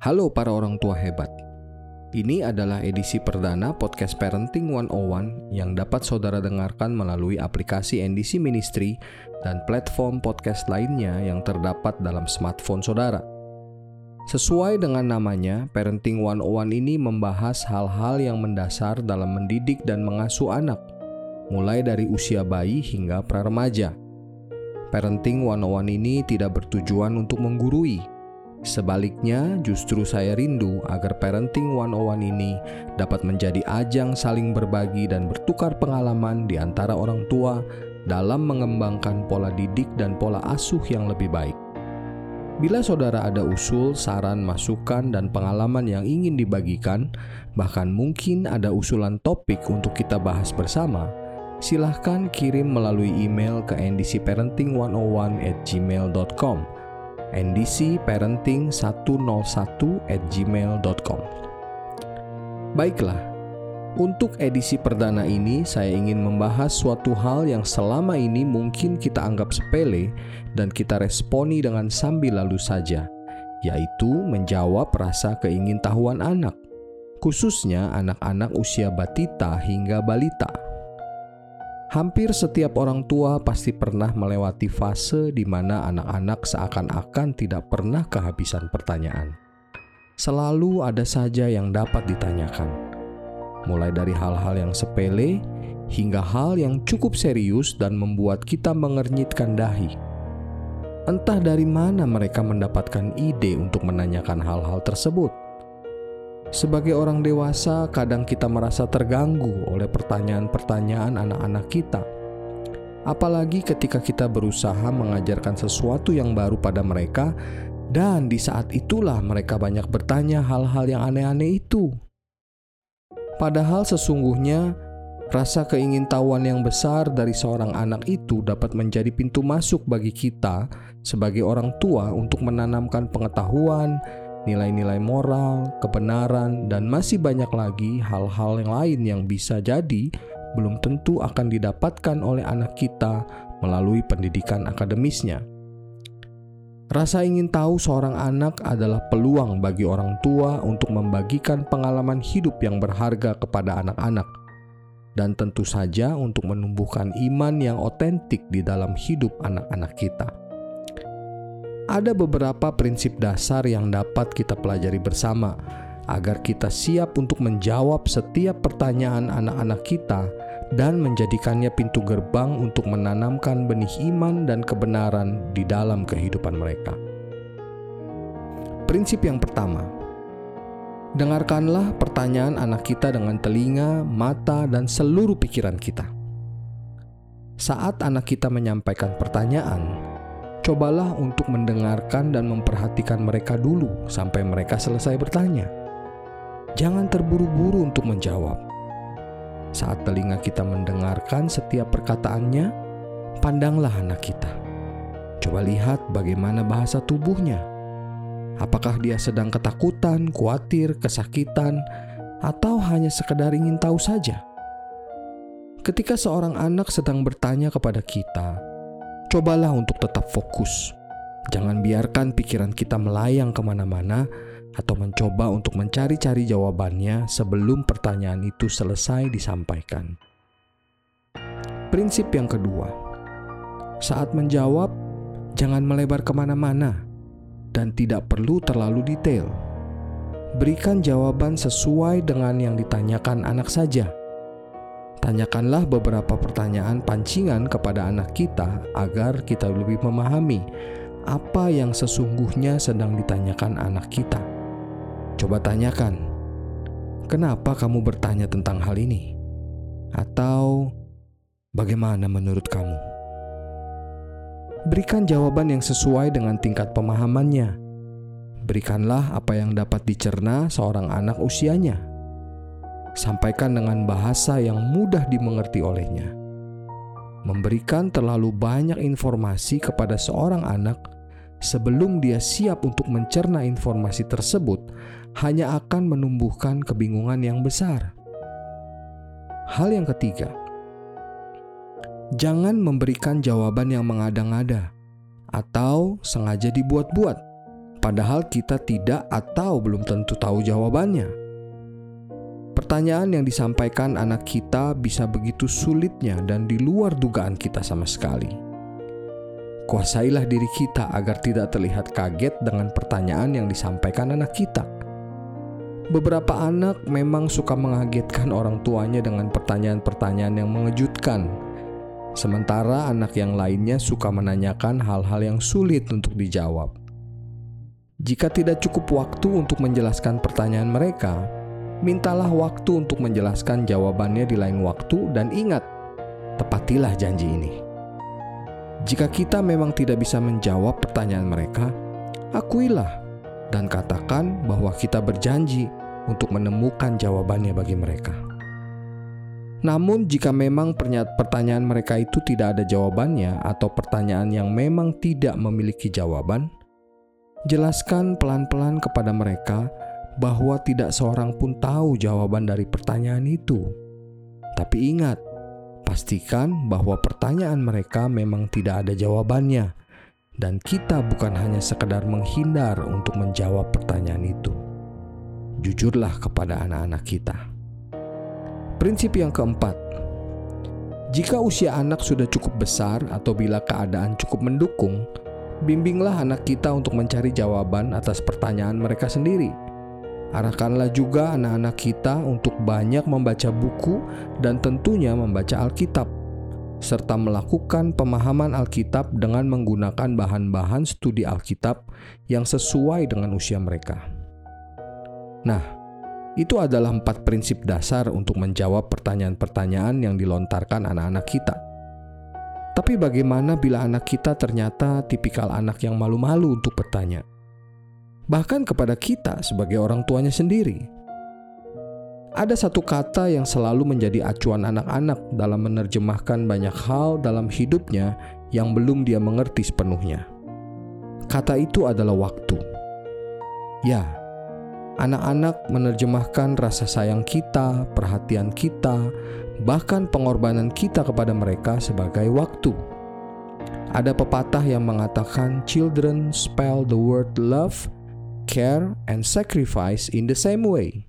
Halo para orang tua hebat. Ini adalah edisi perdana podcast Parenting 101 yang dapat saudara dengarkan melalui aplikasi NDC Ministry dan platform podcast lainnya yang terdapat dalam smartphone saudara. Sesuai dengan namanya, Parenting 101 ini membahas hal-hal yang mendasar dalam mendidik dan mengasuh anak, mulai dari usia bayi hingga pra-remaja. Parenting 101 ini tidak bertujuan untuk menggurui, Sebaliknya, justru saya rindu agar Parenting 101 ini dapat menjadi ajang saling berbagi dan bertukar pengalaman di antara orang tua dalam mengembangkan pola didik dan pola asuh yang lebih baik. Bila saudara ada usul, saran, masukan, dan pengalaman yang ingin dibagikan, bahkan mungkin ada usulan topik untuk kita bahas bersama, silahkan kirim melalui email ke ndcparenting101 at gmail.com ndcparenting101 at gmail.com Baiklah, untuk edisi perdana ini saya ingin membahas suatu hal yang selama ini mungkin kita anggap sepele dan kita responi dengan sambil lalu saja, yaitu menjawab rasa keingintahuan anak, khususnya anak-anak usia batita hingga balita. Hampir setiap orang tua pasti pernah melewati fase di mana anak-anak seakan-akan tidak pernah kehabisan pertanyaan. Selalu ada saja yang dapat ditanyakan, mulai dari hal-hal yang sepele hingga hal yang cukup serius dan membuat kita mengernyitkan dahi. Entah dari mana mereka mendapatkan ide untuk menanyakan hal-hal tersebut sebagai orang dewasa, kadang kita merasa terganggu oleh pertanyaan-pertanyaan anak-anak kita, apalagi ketika kita berusaha mengajarkan sesuatu yang baru pada mereka, dan di saat itulah mereka banyak bertanya hal-hal yang aneh-aneh itu. Padahal sesungguhnya rasa keingintahuan yang besar dari seorang anak itu dapat menjadi pintu masuk bagi kita sebagai orang tua untuk menanamkan pengetahuan, nilai-nilai moral, kebenaran, dan masih banyak lagi hal-hal yang lain yang bisa jadi belum tentu akan didapatkan oleh anak kita melalui pendidikan akademisnya. Rasa ingin tahu seorang anak adalah peluang bagi orang tua untuk membagikan pengalaman hidup yang berharga kepada anak-anak, dan tentu saja untuk menumbuhkan iman yang otentik di dalam hidup anak-anak kita. Ada beberapa prinsip dasar yang dapat kita pelajari bersama agar kita siap untuk menjawab setiap pertanyaan anak-anak kita dan menjadikannya pintu gerbang untuk menanamkan benih iman dan kebenaran di dalam kehidupan mereka. Prinsip yang pertama, dengarkanlah pertanyaan anak kita dengan telinga, mata, dan seluruh pikiran kita. Saat anak kita menyampaikan pertanyaan, cobalah untuk mendengarkan dan memperhatikan mereka dulu sampai mereka selesai bertanya. Jangan terburu-buru untuk menjawab. Saat telinga kita mendengarkan setiap perkataannya, pandanglah anak kita. Coba lihat bagaimana bahasa tubuhnya. Apakah dia sedang ketakutan, khawatir, kesakitan, atau hanya sekedar ingin tahu saja? Ketika seorang anak sedang bertanya kepada kita, cobalah untuk tetap fokus. Jangan biarkan pikiran kita melayang ke mana-mana atau mencoba untuk mencari-cari jawabannya sebelum pertanyaan itu selesai disampaikan. Prinsip yang kedua, saat menjawab, jangan melebar ke mana-mana dan tidak perlu terlalu detail. Berikan jawaban sesuai dengan yang ditanyakan anak saja Tanyakanlah beberapa pertanyaan pancingan kepada anak kita agar kita lebih memahami apa yang sesungguhnya sedang ditanyakan anak kita. Coba tanyakan, kenapa kamu bertanya tentang hal ini? Atau bagaimana menurut kamu? Berikan jawaban yang sesuai dengan tingkat pemahamannya. Berikanlah apa yang dapat dicerna seorang anak usianya sampaikan dengan bahasa yang mudah dimengerti olehnya. Memberikan terlalu banyak informasi kepada seorang anak sebelum dia siap untuk mencerna informasi tersebut, hanya akan menumbuhkan kebingungan yang besar. Hal yang ketiga, jangan memberikan jawaban yang mengada-ngada atau sengaja dibuat-buat, padahal kita tidak atau belum tentu tahu jawabannya. Pertanyaan yang disampaikan anak kita bisa begitu sulitnya dan di luar dugaan kita sama sekali Kuasailah diri kita agar tidak terlihat kaget dengan pertanyaan yang disampaikan anak kita. Beberapa anak memang suka mengagetkan orang tuanya dengan pertanyaan-pertanyaan yang mengejutkan. Sementara anak yang lainnya suka menanyakan hal-hal yang sulit untuk dijawab. Jika tidak cukup waktu untuk menjelaskan pertanyaan mereka, mintalah waktu untuk menjelaskan jawabannya di lain waktu, dan ingat, tepatilah janji ini. Jika kita memang tidak bisa menjawab pertanyaan mereka, akuilah dan katakan bahwa kita berjanji untuk menemukan jawabannya bagi mereka. Namun, jika memang pertanyaan mereka itu tidak ada jawabannya, atau pertanyaan yang memang tidak memiliki jawaban, jelaskan pelan-pelan kepada mereka bahwa tidak seorang pun tahu jawaban dari pertanyaan itu. Tapi ingat, Pastikan bahwa pertanyaan mereka memang tidak ada jawabannya, dan kita bukan hanya sekedar menghindar untuk menjawab pertanyaan itu. Jujurlah kepada anak-anak kita. Prinsip yang keempat, jika usia anak sudah cukup besar atau bila keadaan cukup mendukung, bimbinglah anak kita untuk mencari jawaban atas pertanyaan mereka sendiri Arahkanlah juga anak-anak kita untuk banyak membaca buku dan tentunya membaca Alkitab, serta melakukan pemahaman Alkitab dengan menggunakan bahan-bahan studi Alkitab yang sesuai dengan usia mereka. Nah, itu adalah empat prinsip dasar untuk menjawab pertanyaan-pertanyaan yang dilontarkan anak-anak kita. Tapi bagaimana bila anak kita ternyata tipikal anak yang malu-malu untuk bertanya? Bahkan kepada kita sebagai orang tuanya sendiri. Ada satu kata yang selalu menjadi acuan anak-anak dalam menerjemahkan banyak hal dalam hidupnya yang belum dia mengerti sepenuhnya. Kata itu adalah waktu. Ya, anak-anak menerjemahkan rasa sayang kita, perhatian kita, bahkan pengorbanan kita kepada mereka sebagai waktu. Ada pepatah yang mengatakan, "Children spell the word love care, and sacrifice in the same way.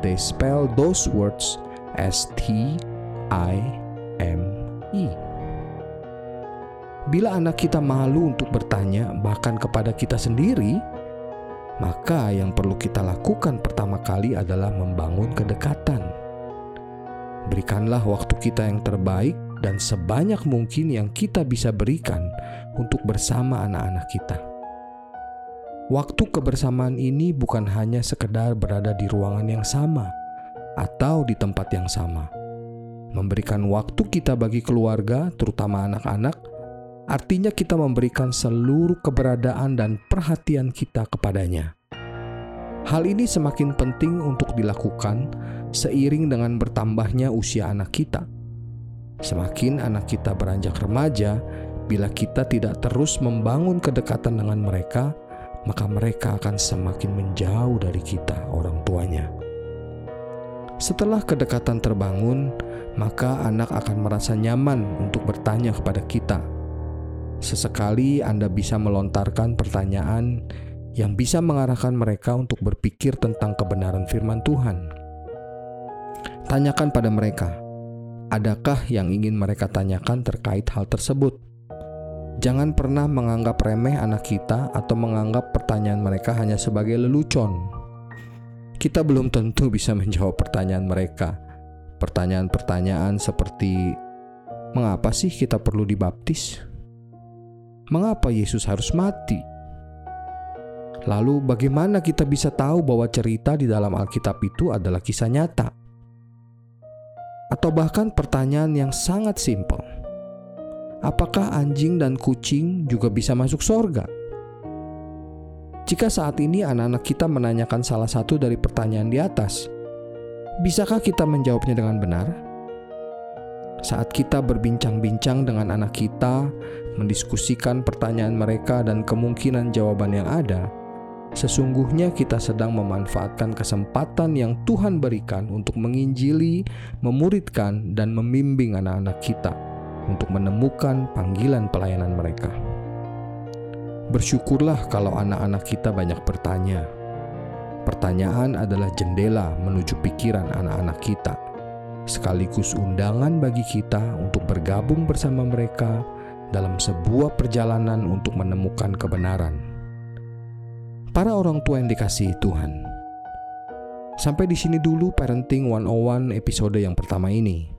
They spell those words as T I M E. Bila anak kita malu untuk bertanya, bahkan kepada kita sendiri, maka yang perlu kita lakukan pertama kali adalah membangun kedekatan. Berikanlah waktu kita yang terbaik dan sebanyak mungkin yang kita bisa berikan untuk bersama anak-anak kita. Waktu kebersamaan ini bukan hanya sekedar berada di ruangan yang sama atau di tempat yang sama. Memberikan waktu kita bagi keluarga, terutama anak-anak, artinya kita memberikan seluruh keberadaan dan perhatian kita kepadanya. Hal ini semakin penting untuk dilakukan seiring dengan bertambahnya usia anak kita. Semakin anak kita beranjak remaja, bila kita tidak terus membangun kedekatan dengan mereka, maka mereka akan semakin menjauh dari kita, orang tuanya. Setelah kedekatan terbangun, maka anak akan merasa nyaman untuk bertanya kepada kita. Sesekali Anda bisa melontarkan pertanyaan yang bisa mengarahkan mereka untuk berpikir tentang kebenaran firman Tuhan. Tanyakan pada mereka, adakah yang ingin mereka tanyakan terkait hal tersebut? Jangan pernah menganggap remeh anak kita atau menganggap pertanyaan mereka hanya sebagai lelucon. Kita belum tentu bisa menjawab pertanyaan mereka. Pertanyaan-pertanyaan seperti mengapa sih kita perlu dibaptis? Mengapa Yesus harus mati? Lalu bagaimana kita bisa tahu bahwa cerita di dalam Alkitab itu adalah kisah nyata? Atau bahkan pertanyaan yang sangat simpel apakah anjing dan kucing juga bisa masuk sorga? Jika saat ini anak-anak kita menanyakan salah satu dari pertanyaan di atas, bisakah kita menjawabnya dengan benar? Saat kita berbincang-bincang dengan anak kita mendiskusikan pertanyaan mereka dan kemungkinan jawaban yang ada, sesungguhnya kita sedang memanfaatkan kesempatan yang Tuhan berikan untuk menginjili, memuridkan, dan membimbing anak-anak kita untuk menemukan panggilan pelayanan mereka. Bersyukurlah kalau anak-anak kita banyak bertanya. Pertanyaan adalah jendela menuju pikiran anak-anak kita, sekaligus undangan bagi kita untuk bergabung bersama mereka dalam sebuah perjalanan untuk menemukan kebenaran. Para orang tua yang dikasihi Tuhan, sampai di sini dulu Parenting 101 episode yang pertama ini.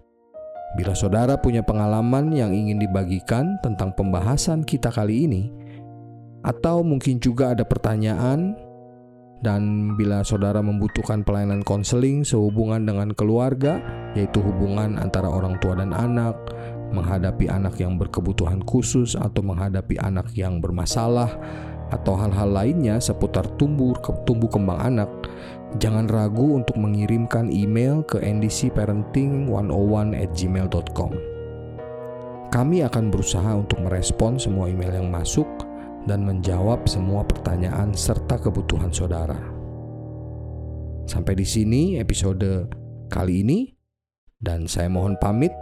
Bila saudara punya pengalaman yang ingin dibagikan tentang pembahasan kita kali ini, atau mungkin juga ada pertanyaan, dan bila saudara membutuhkan pelayanan konseling sehubungan dengan keluarga, yaitu hubungan antara orang tua dan anak, menghadapi anak yang berkebutuhan khusus, atau menghadapi anak yang bermasalah, atau hal-hal lainnya seputar tumbuh tumbuh kembang anak, jangan ragu untuk mengirimkan email ke ndcparenting101@gmail.com. Kami akan berusaha untuk merespon semua email yang masuk dan menjawab semua pertanyaan serta kebutuhan saudara. Sampai di sini episode kali ini, dan saya mohon pamit.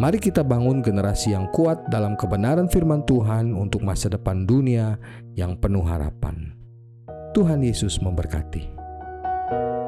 Mari kita bangun generasi yang kuat dalam kebenaran firman Tuhan untuk masa depan dunia yang penuh harapan. Tuhan Yesus memberkati. thank you